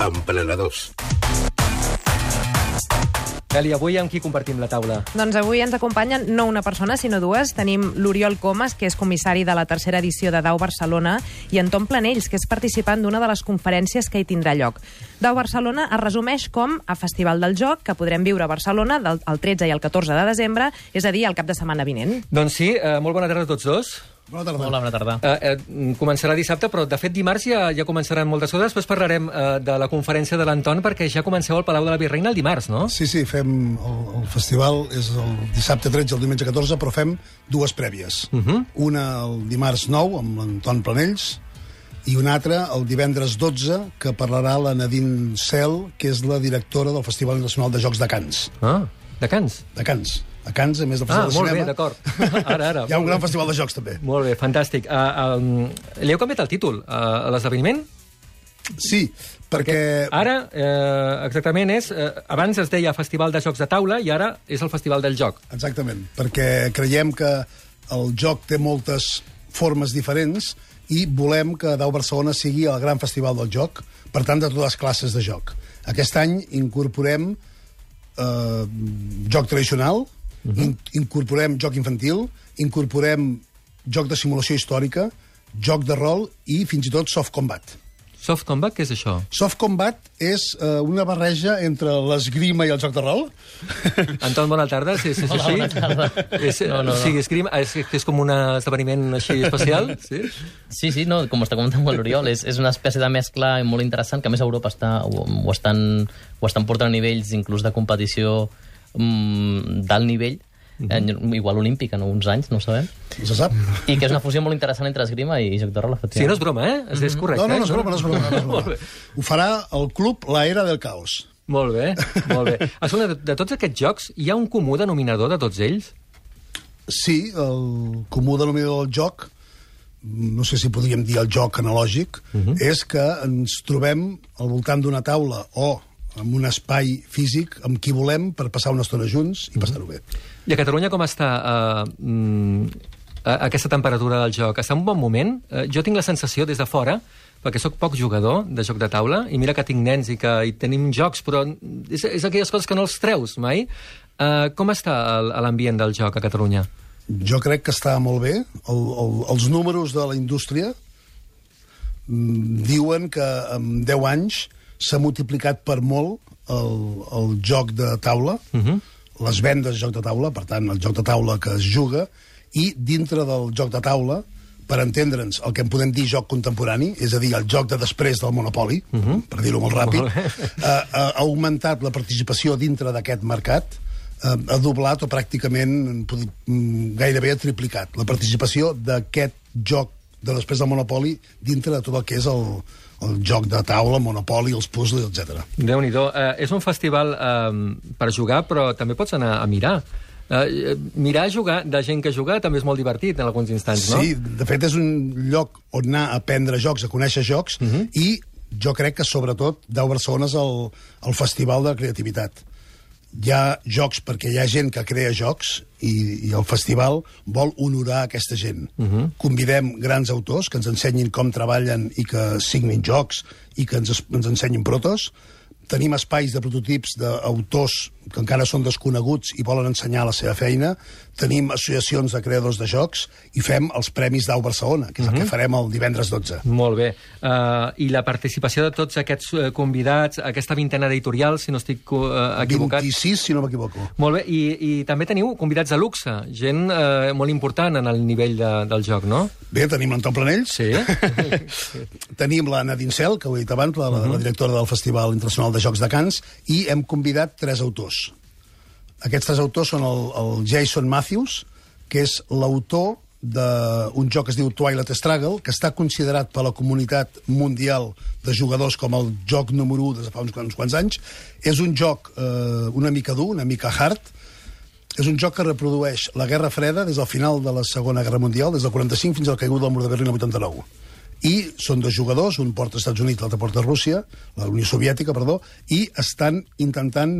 Emprenedors. Eli, avui amb qui compartim la taula? Doncs avui ens acompanyen no una persona, sinó dues. Tenim l'Oriol Comas, que és comissari de la tercera edició de Dau Barcelona, i en Tom Planells, que és participant d'una de les conferències que hi tindrà lloc. Dau Barcelona es resumeix com a Festival del Joc, que podrem viure a Barcelona del, el 13 i el 14 de desembre, és a dir, el cap de setmana vinent. Doncs sí, eh, molt bona tarda a tots dos. Bona tarda. Hola, bona tarda. Eh, eh, començarà dissabte, però de fet dimarts ja, ja començaran moltes coses. Després parlarem eh, de la conferència de l'Anton, perquè ja comenceu al Palau de la Virreina el dimarts, no? Sí, sí, fem el, el festival és el dissabte 13 i el diumenge 14, però fem dues prèvies. Uh -huh. Una el dimarts 9 amb l'Anton Planells i una altra el divendres 12 que parlarà la Nadine Cel, que és la directora del Festival Internacional de Jocs de Cans. Ah, de Cans. De Cans. A Cans, a més del Ah, Festival de molt bé, Cinema. d'acord. Ara, ara. Hi ha un gran festival de jocs, també. Molt bé, fantàstic. Uh, um, li heu canviat el títol uh, a l'esdeveniment? Sí, perquè... Ara, eh, exactament, és... Eh, abans es deia Festival de Jocs de Taula i ara és el Festival del Joc. Exactament, perquè creiem que el joc té moltes formes diferents i volem que Dau Barcelona sigui el gran festival del joc, per tant, de totes les classes de joc. Aquest any incorporem eh, joc tradicional, uh -huh. in incorporem joc infantil, incorporem joc de simulació històrica, joc de rol i fins i tot soft combat. Soft Combat, què és això? Soft combat és eh, una barreja entre l'esgrima i el joc de rol. Anton, bona tarda. Sí, sí, sí, Hola, sí. bona tarda. És, No, no, no. Sí, escrim, és, que és com un esdeveniment així especial? Sí? Sí, sí, no, com està comentant molt l'Oriol, és, és una espècie de mescla molt interessant que a més a Europa està, ho, ho, estan, ho estan portant a nivells inclús de competició mm, d'alt nivell, eh, igual olímpica, no? uns anys, no ho sabem, No se sap? i que és una fusió molt interessant entre esgrima i joc de rol, Sí, no efectivament. és broma, eh? És, és correcte. No, no, no eh? és broma, no és broma. No és broma. Ho farà el club La Era del Caos. Molt bé, molt bé. Escolta, de, de tots aquests jocs, hi ha un comú denominador de tots ells? Sí, el comú denominador del joc, no sé si podríem dir el joc analògic, uh -huh. és que ens trobem al voltant d'una taula o en un espai físic amb qui volem per passar una estona junts i passar-ho bé. I a Catalunya com està uh, mm, a- aquesta temperatura del joc? Està en un bon moment? Uh, jo tinc la sensació des de fora, perquè sóc poc jugador de joc de taula, i mira que tinc nens i que i tenim jocs, però és, és aquelles coses que no els treus mai. Uh, com està l'ambient del joc a Catalunya? Jo crec que està molt bé. El, el, els números de la indústria mm, diuen que en 10 anys s'ha multiplicat per molt el, el joc de taula, uh -huh. les vendes de joc de taula, per tant, el joc de taula que es juga, i dintre del joc de taula, per entendre'ns, el que en podem dir joc contemporani, és a dir, el joc de després del Monopoli, uh -huh. per dir-ho molt ràpid, Molt bé. eh, ha augmentat la participació dintre d'aquest mercat, eh, ha doblat o pràcticament mm, gairebé ha triplicat la participació d'aquest joc de després del Monopoli dintre de tot el que és el, el joc de taula, Monopoli, els puzzles, etc. Déu-n'hi-do. Uh, és un festival uh, per jugar, però també pots anar a mirar. Uh, mirar a jugar de gent que juga també és molt divertit en alguns instants, no? Sí, de fet és un lloc on anar a aprendre jocs, a conèixer jocs, uh -huh. i jo crec que sobretot Deu Barcelona és el, el festival de la creativitat. Hi ha jocs perquè hi ha gent que crea jocs i, i el festival vol honorar aquesta gent. Uh -huh. Convidem grans autors que ens ensenyin com treballen i que signin jocs i que ens, ens ensenyin protos. Tenim espais de prototips d'autors que encara són desconeguts i volen ensenyar la seva feina. Tenim associacions de creadors de jocs i fem els Premis Dau Barcelona, que és el que farem el divendres 12. Molt bé. Uh, I la participació de tots aquests uh, convidats, aquesta vintena editorials, si no estic uh, equivocat... 26, si no m'equivoco. Molt bé, i, i també teniu convidats de luxe, gent uh, molt important en el nivell de, del joc, no? Bé, tenim l'Anton Planells, Sí. tenim la Nadine Cel, que ho he dit abans, la, la directora del Festival Internacional de Jocs de Cans, i hem convidat tres autors. Aquests tres autors són el, el Jason Matthews, que és l'autor d'un joc que es diu Twilight Struggle, que està considerat per la comunitat mundial de jugadors com el joc número 1 des de fa uns, uns quants anys. És un joc eh, una mica dur, una mica hard, és un joc que reprodueix la Guerra Freda des del final de la Segona Guerra Mundial, des del 45 fins al caigut del mur de Berlín el 89. I són dos jugadors, un porta als Estats Units, l'altre porta a Rússia, la Unió Soviètica, perdó, i estan intentant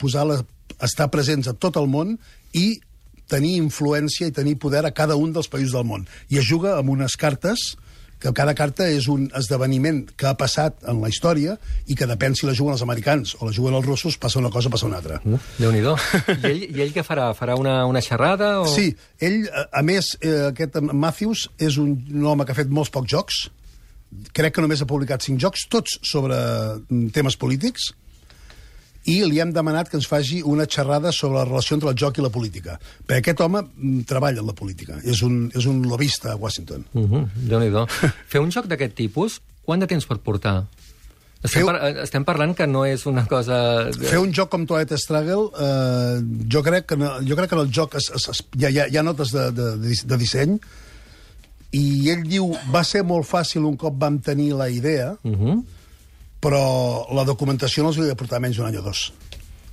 posar la, estar presents a tot el món i tenir influència i tenir poder a cada un dels països del món. I es juga amb unes cartes que cada carta és un esdeveniment que ha passat en la història i que depèn si la juguen els americans o la juguen els russos, passa una cosa, passa una altra. Uh, Déu-n'hi-do. I ell, I ell què farà? Farà una, una xerrada? O... Sí, ell, a- a més, eh, aquest Matthews és un home que ha fet molts pocs jocs, crec que només ha publicat cinc jocs, tots sobre mm, temes polítics, i li hem demanat que ens faci una xerrada sobre la relació entre el joc i la política. Perquè aquest home mm, treballa en la política, és un, és un lobista a Washington. Uh -huh. Déu-n'hi-do. Fer un joc d'aquest tipus, quant de temps pot portar? Estem, Feu- par estem parlant que no és una cosa... Fer un joc com Twilight Struggle, eh, jo, crec que, no- jo crec que en el joc es, es, es, hi, ha, hi ha- notes de, de, de, dis- de disseny, i ell diu, va ser molt fàcil un cop vam tenir la idea, Uh -huh. Però la documentació no els havia de portar menys d'un any o dos.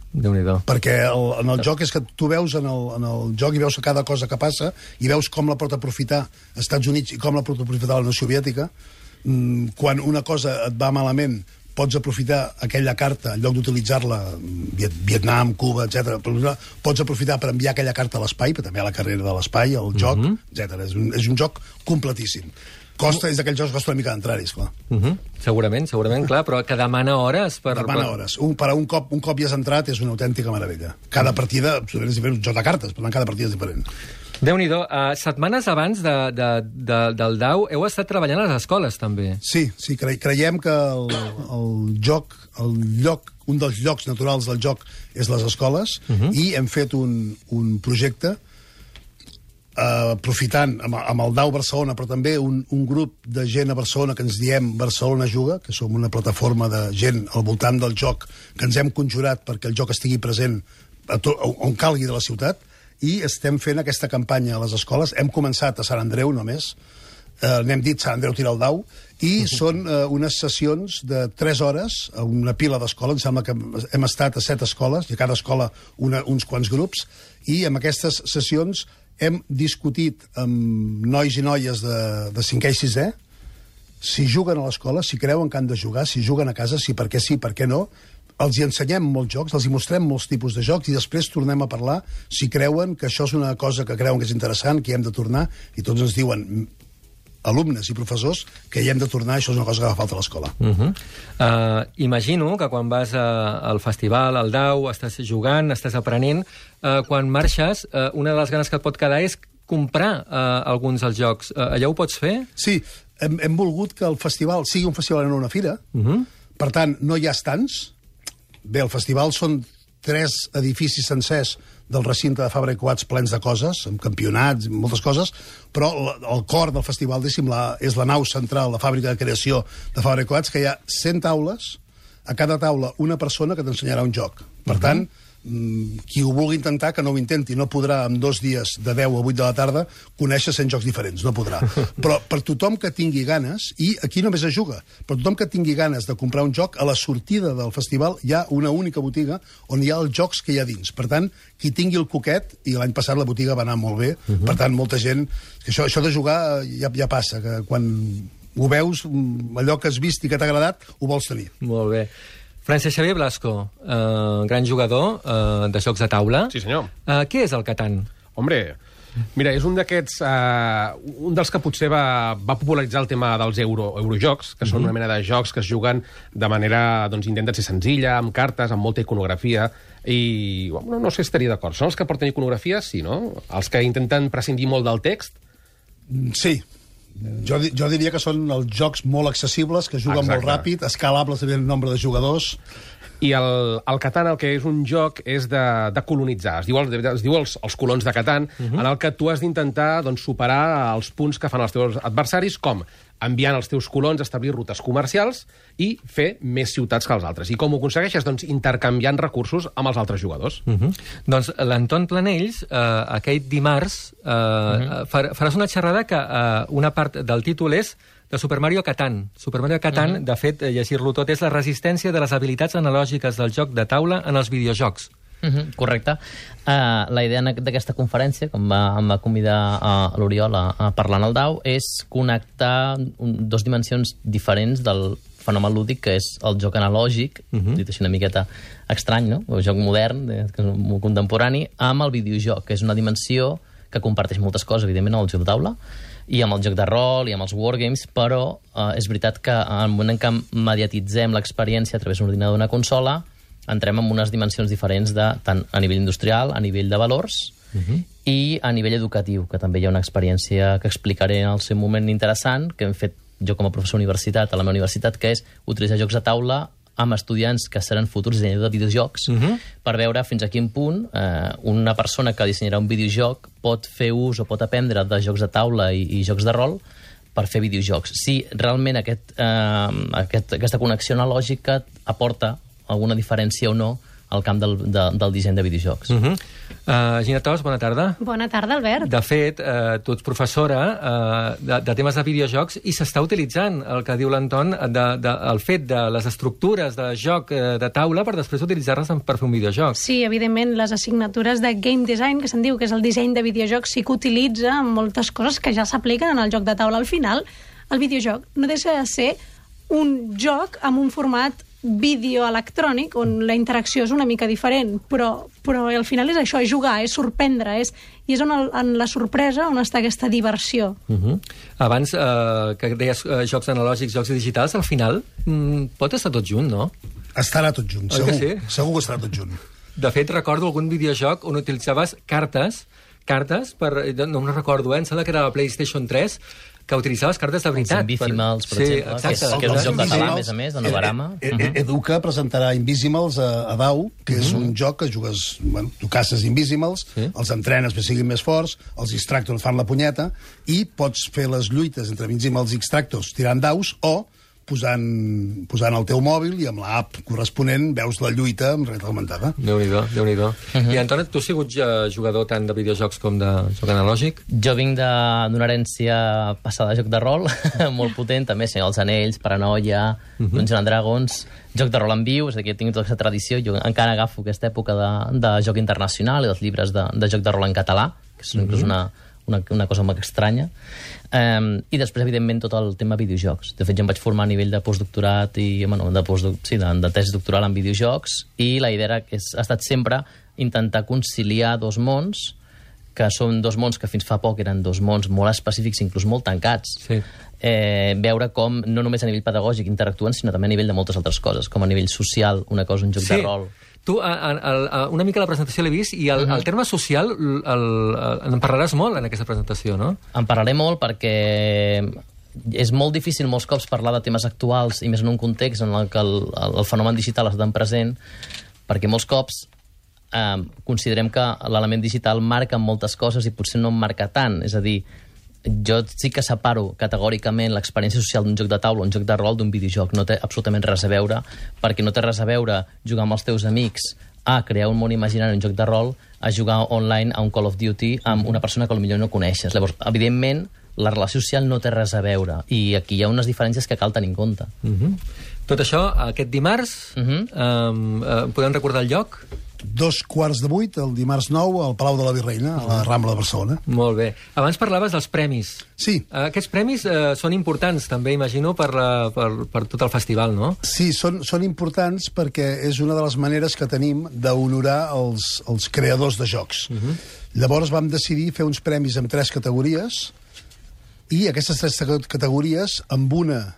Déu-n'hi-do. Perquè el, en el joc és que tu veus en el, en el joc i veus cada cosa que passa i veus com la pot aprofitar als Estats Units i com la pot aprofitar la Unió Soviètica. Mm, quan una cosa et va malament pots aprofitar aquella carta, en lloc d'utilitzar-la mm, Viet Vietnam, Cuba, etc. pots aprofitar per enviar aquella carta a l'espai, però també a la carrera de l'espai, al joc, mm -hmm. etc. És, un, és un joc completíssim. Costa, és d'aquells jocs que costa una mica d'entrar-hi, esclar. Uh -huh. Segurament, segurament, clar, però que demana hores per... Demana hores. Un, per a un cop, un cop hi has entrat és una autèntica meravella. Cada partida absolutament és diferent, un joc de cartes, per tant cada partida és diferent. Déu-n'hi-do. Uh, setmanes abans de, de, de, del DAU heu estat treballant a les escoles, també. Sí, sí, cre creiem que el, el joc, el lloc, un dels llocs naturals del joc és les escoles, uh -huh. i hem fet un, un projecte eh, aprofitant amb, amb el DAU Barcelona, però també un, un grup de gent a Barcelona que ens diem Barcelona Juga, que som una plataforma de gent al voltant del joc que ens hem conjurat perquè el joc estigui present a to, on calgui de la ciutat, i estem fent aquesta campanya a les escoles. Hem començat a Sant Andreu només, eh, n'hem dit Sant Andreu tira el dau, i són eh, unes sessions de 3 hores a una pila d'escoles, em sembla que hem estat a 7 escoles, i a cada escola una, uns quants grups, i amb aquestes sessions hem discutit amb nois i noies de, de 5è i 6è, si juguen a l'escola, si creuen que han de jugar, si juguen a casa, si per què sí, per què no, els hi ensenyem molts jocs, els hi mostrem molts tipus de jocs i després tornem a parlar si creuen que això és una cosa que creuen que és interessant, que hi hem de tornar, i tots ens diuen alumnes i professors que hi hem de tornar, això és una cosa que fa falta a l'escola. Uh -huh. uh, imagino que quan vas a, al festival, al DAU, estàs jugant, estàs aprenent, uh, quan marxes, uh, una de les ganes que et pot quedar és comprar uh, alguns dels jocs. Uh, allà ho pots fer? Sí, hem, hem volgut que el festival sigui un festival no una fira, Uh -huh. per tant, no hi ha estants. Bé, el festival són tres edificis sencers del recinte de Fabra i Coats plens de coses, amb campionats, moltes coses, però el, cor del festival, diguéssim, la, és la nau central, la fàbrica de creació de Fabra i Coats, que hi ha 100 taules, a cada taula una persona que t'ensenyarà un joc. Per tant, mm, qui ho vulgui intentar, que no ho intenti. No podrà, en dos dies, de 10 a 8 de la tarda, conèixer 100 jocs diferents. No podrà. Però per tothom que tingui ganes, i aquí només es juga, per tothom que tingui ganes de comprar un joc, a la sortida del festival hi ha una única botiga on hi ha els jocs que hi ha dins. Per tant, qui tingui el coquet, i l'any passat la botiga va anar molt bé, uh -huh. per tant, molta gent... Que això, això de jugar eh, ja, ja passa, que quan ho veus, mm, allò que has vist i que t'ha agradat, ho vols tenir. Molt bé. Francesc Xavier Blasco, uh, gran jugador uh, de jocs de taula. Sí, senyor. Uh, què és el Catan? Hombre, mira, és un d'aquests... Uh, un dels que potser va, va popularitzar el tema dels euro, eurojocs, que són una mena de jocs que es juguen de manera, doncs, intenten ser senzilla, amb cartes, amb molta iconografia, i bueno, no sé si estaria d'acord. Són els que porten iconografia? Sí, no? Els que intenten prescindir molt del text? Mm, Sí. Jo, jo diria que són els jocs molt accessibles, que juguen Exacte. molt ràpid, escalables en el nombre de jugadors. I el, el Catan el que és un joc és de, de colonitzar. Es diu, el, es diu els, els colons de Catan, uh -huh. en el que tu has d'intentar doncs, superar els punts que fan els teus adversaris, com enviant els teus colons a establir rutes comercials i fer més ciutats que els altres. I com ho aconsegueixes? Doncs intercanviant recursos amb els altres jugadors. Uh -huh. Doncs l'Anton Planells, eh, aquell dimarts, eh, uh -huh. far, faràs una xerrada que eh, una part del títol és de Super Mario Catan. Super Mario Catan, uh -huh. de fet, eh, llegir-lo tot, és la resistència de les habilitats analògiques del joc de taula en els videojocs. Uh -huh, correcte. Uh, la idea d'aquesta conferència, com va, em va convidar uh, l'Oriol a, a parlar en el DAU, és connectar un, dos dimensions diferents del fenomen lúdic, que és el joc analògic, uh -huh. dit així una miqueta estrany, no? el joc modern, que és molt contemporani, amb el videojoc, que és una dimensió que comparteix moltes coses, evidentment, amb el joc de taula, i amb el joc de rol i amb els wargames, però eh, és veritat que en el moment en què mediatitzem l'experiència a través d'un ordinador o una consola, entrem en unes dimensions diferents de, tant a nivell industrial, a nivell de valors, uh -huh. i a nivell educatiu, que també hi ha una experiència que explicaré en el seu moment interessant, que hem fet jo com a professor universitat, a la meva universitat, que és utilitzar jocs de taula amb estudiants que seran futurs dissenyadors de videojocs uh -huh. per veure fins a quin punt eh, una persona que dissenyarà un videojoc pot fer ús o pot aprendre de jocs de taula i, i jocs de rol per fer videojocs. Si realment aquest, eh, aquest, aquesta connexió analògica aporta alguna diferència o no al camp del, de, del disseny de videojocs. Uh -huh. uh, Gina Tos, bona tarda. Bona tarda, Albert. De fet, uh, tu ets professora uh, de, de temes de videojocs i s'està utilitzant el que diu l'Anton, de, de, el fet de les estructures de joc uh, de taula per després utilitzar-les per fer un videojoc. Sí, evidentment, les assignatures de game design, que se'n diu que és el disseny de videojocs, sí que utilitza moltes coses que ja s'apliquen en el joc de taula. Al final, el videojoc no deixa de ser un joc amb un format vídeo electrònic on la interacció és una mica diferent, però, però al final és això, és jugar, és sorprendre, és, i és on el, en la sorpresa on està aquesta diversió. Uh -huh. Abans eh, que deies eh, jocs analògics, jocs digitals, al final mm, pot estar tot junt, no? Estarà tot junt, Oi segur. que sí? Segur que estarà tot junt. De fet, recordo algun videojoc on utilitzaves cartes, cartes per... No no recordo, eh? Em sembla que era la PlayStation 3, que utilitzaves cartes de veritat. Els Invisimals, per sí, exemple, que és- exacte. que és un joc català, a més a més, de Novarama. E- e- Mhm. Educa presentarà Invisimals a, a DAU, que és un joc que jugues... Bueno, tu caces Invisimals, Sí. els entrenes perquè siguin més forts, els Extractors fan la punyeta, i pots fer les lluites entre Invisimals i Extractors tirant daus, o posant, posant el teu mòbil i amb l'app corresponent veus la lluita amb realitat augmentada. Déu-n'hi-do, déu nhi déu Mhm. I, Antoni, tu has sigut ja jugador tant de videojocs com de joc analògic? Jo vinc de- d'una herència passada de joc de rol, molt potent, també, Senyor els Anells, Paranoia, uh -huh. Dungeons and Dragons, joc de rol en viu, és a dir, que tinc tota aquesta tradició, jo encara agafo aquesta època de, de joc internacional i dels llibres de, de joc de rol en català, que és inclús una, una, una cosa molt estranya. Um, I després, evidentment, tot el tema videojocs. De fet, jo em vaig formar a nivell de postdoctorat i, bueno, de, postdoc sí, de, de tesi doctoral en videojocs i la idea era, que és, ha estat sempre intentar conciliar dos mons que són dos mons que fins fa poc eren dos mons molt específics, inclús molt tancats. Sí. Eh, veure com, no només a nivell pedagògic interactuen, sinó també a nivell de moltes altres coses, com a nivell social, una cosa, un joc de rol. Tu, a, a, a, una mica la presentació l'he vist i el, Mhm. el terme social el, el, en parlaràs molt en aquesta presentació, no? En parlaré molt perquè és molt difícil molts cops parlar de temes actuals i més en un context en el que el, el, el fenomen digital està tan present perquè molts cops eh, considerem que l'element digital marca moltes coses i potser no en marca tant. És a dir, jo sí que separo categòricament l'experiència social d'un joc de taula, un joc de rol, d'un videojoc. No té absolutament res a veure, perquè no té res a veure jugar amb els teus amics a crear un món imaginari, un joc de rol, a jugar online a un Call of Duty amb una persona que potser no coneixes. Llavors, evidentment, la relació social no té res a veure i aquí hi ha unes diferències que cal tenir en compte. Uh -huh. Tot això, aquest dimarts, uh Mhm. -huh. um, uh, podem recordar el lloc? Dos quarts de vuit, el dimarts 9, al Palau de la Virreina, a la Rambla de Barcelona. Molt bé. Abans parlaves dels premis. Sí, aquests premis uh, són importants, també, imagino, per, la, per, per tot el festival, no? Sí, són, són importants perquè és una de les maneres que tenim d'honorar els, els creadors de jocs. Uh -huh. Llavors vam decidir fer uns premis amb tres categories i aquestes tres cate- categories, amb una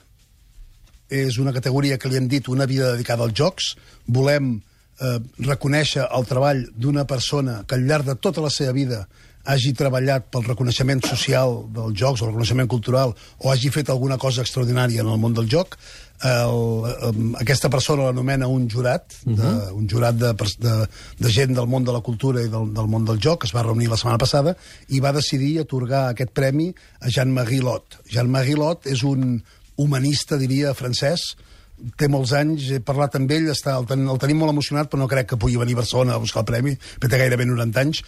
és una categoria que li hem dit una vida dedicada als jocs. Volem eh, reconèixer el treball d'una persona que al llarg de tota la seva vida hagi treballat pel reconeixement social dels jocs o el reconeixement cultural o hagi fet alguna cosa extraordinària en el món del joc el, um, aquesta persona l'anomena un jurat, de, un jurat de, de, de gent del món de la cultura i del, del món del joc, que es va reunir la setmana passada, i va decidir atorgar aquest premi a Jean-Marie Lot. Jean-Marie Lot és un humanista, diria, francès, té molts anys, he parlat amb ell, està, el, ten, el tenim molt emocionat, però no crec que pugui venir a Barcelona a buscar el premi, perquè té gairebé 90 anys,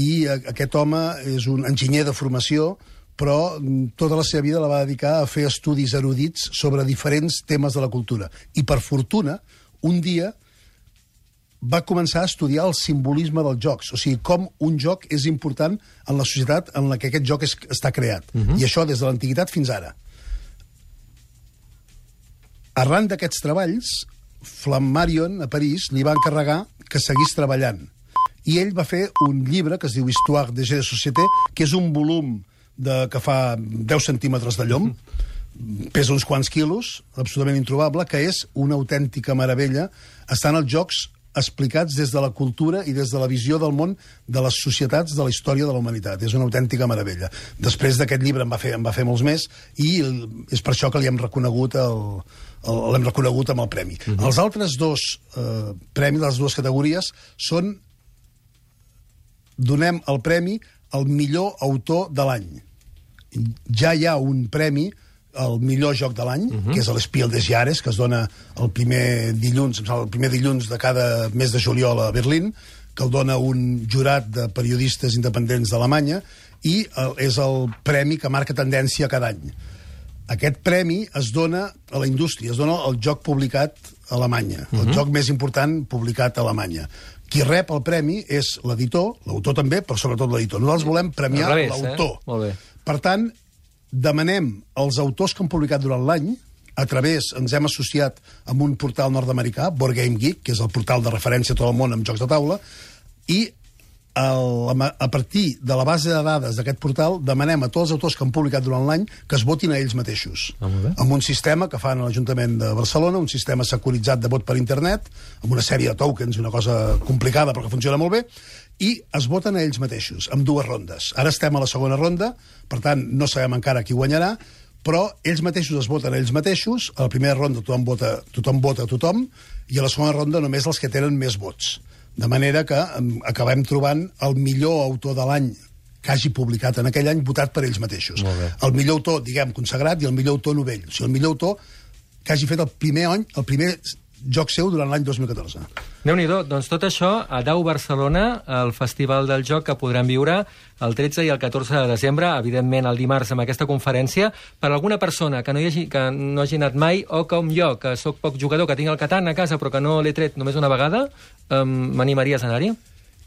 i a, aquest home és un enginyer de formació, però mm, tota la seva vida la va dedicar a fer estudis erudits sobre diferents temes de la cultura. I per fortuna, un dia va començar a estudiar el simbolisme dels jocs, o sigui, com un joc és important en la societat en la que aquest joc és, està creat. Uh -huh. I això des de l'antiguitat fins ara. Arran d'aquests treballs, Flammarion, a París, li va encarregar que seguís treballant. I ell va fer un llibre que es diu Histoire de jeux de société, que és un volum de, que fa 10 centímetres de llom, pesa uns quants quilos, absolutament introbable, que és una autèntica meravella. Estan els jocs explicats des de la cultura i des de la visió del món de les societats de la història de la humanitat. És una autèntica meravella. Després d'aquest llibre en va, fer, en va fer molts més i és per això que li hem reconegut el, el- l'hem reconegut amb el premi. Uh -huh. Els altres dos eh, premis, les dues categories, són donem el premi al millor autor de l'any. Ja hi ha un premi el millor joc de l'any, uh -huh. que és l'Espiel des Jahres, que es dona el primer dilluns, el primer dilluns de cada mes de juliol a Berlín, que el dona un jurat de periodistes independents d'Alemanya, i el, és el premi que marca tendència cada any. Aquest premi es dona a la indústria, es dona al joc publicat a Alemanya, uh -huh. el joc més important publicat a Alemanya. Qui rep el premi és l'editor, l'autor també, però sobretot l'editor. Nosaltres volem premiar eh? l'autor. Bé. Per tant, demanem als autors que han publicat durant l'any, a través, ens hem associat amb un portal nord-americà, Board Game Geek, que és el portal de referència a tot el món amb jocs de taula, i el, a partir de la base de dades d'aquest portal demanem a tots els autors que han publicat durant l'any que es votin a ells mateixos. Ah, amb un sistema que fan a l'Ajuntament de Barcelona, un sistema securitzat de vot per internet, amb una sèrie de tokens, una cosa complicada però que funciona molt bé, i es voten a ells mateixos, amb dues rondes. Ara estem a la segona ronda, per tant, no sabem encara qui guanyarà, però ells mateixos es voten a ells mateixos, a la primera ronda tothom vota tothom, vota a tothom i a la segona ronda només els que tenen més vots. De manera que em, acabem trobant el millor autor de l'any que hagi publicat en aquell any votat per ells mateixos. El millor autor, diguem, consagrat, i el millor autor novell. O sigui, el millor autor que hagi fet el primer any, el primer joc seu durant l'any 2014. déu nhi doncs tot això a Dau Barcelona, el Festival del Joc que podran viure el 13 i el 14 de desembre, evidentment el dimarts amb aquesta conferència. Per alguna persona que no, hi hagi, que no hagi anat mai o com jo, que sóc poc jugador, que tinc el Catan a casa però que no l'he tret només una vegada, um, m'animaries a anar-hi?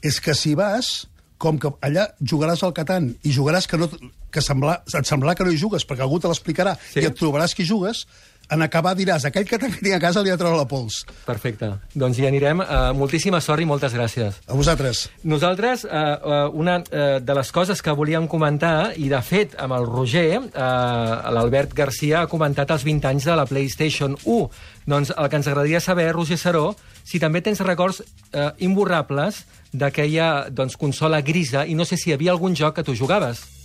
És que si vas, com que allà jugaràs al Catan i jugaràs que, no, que semblar, et semblarà que no hi jugues perquè algú te l'explicarà sí. i et trobaràs que hi jugues, en acabar diràs aquell que tinc a casa li ha la pols. Perfecte. Doncs hi anirem. Uh, moltíssima sort i moltes gràcies. A vosaltres. Nosaltres, eh, una eh, de les coses que volíem comentar, i de fet amb el Roger, eh, l'Albert Garcia ha comentat els 20 anys de la PlayStation 1. Doncs el que ens agradaria saber, Roger Saró, si també tens records eh, imborrables d'aquella doncs, consola grisa, i no sé si hi havia algun joc que tu jugaves.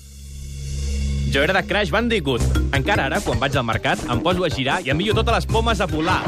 Jo era de Crash Bandicoot. Encara ara, quan vaig al mercat, em poso a girar i envio totes les pomes a volar.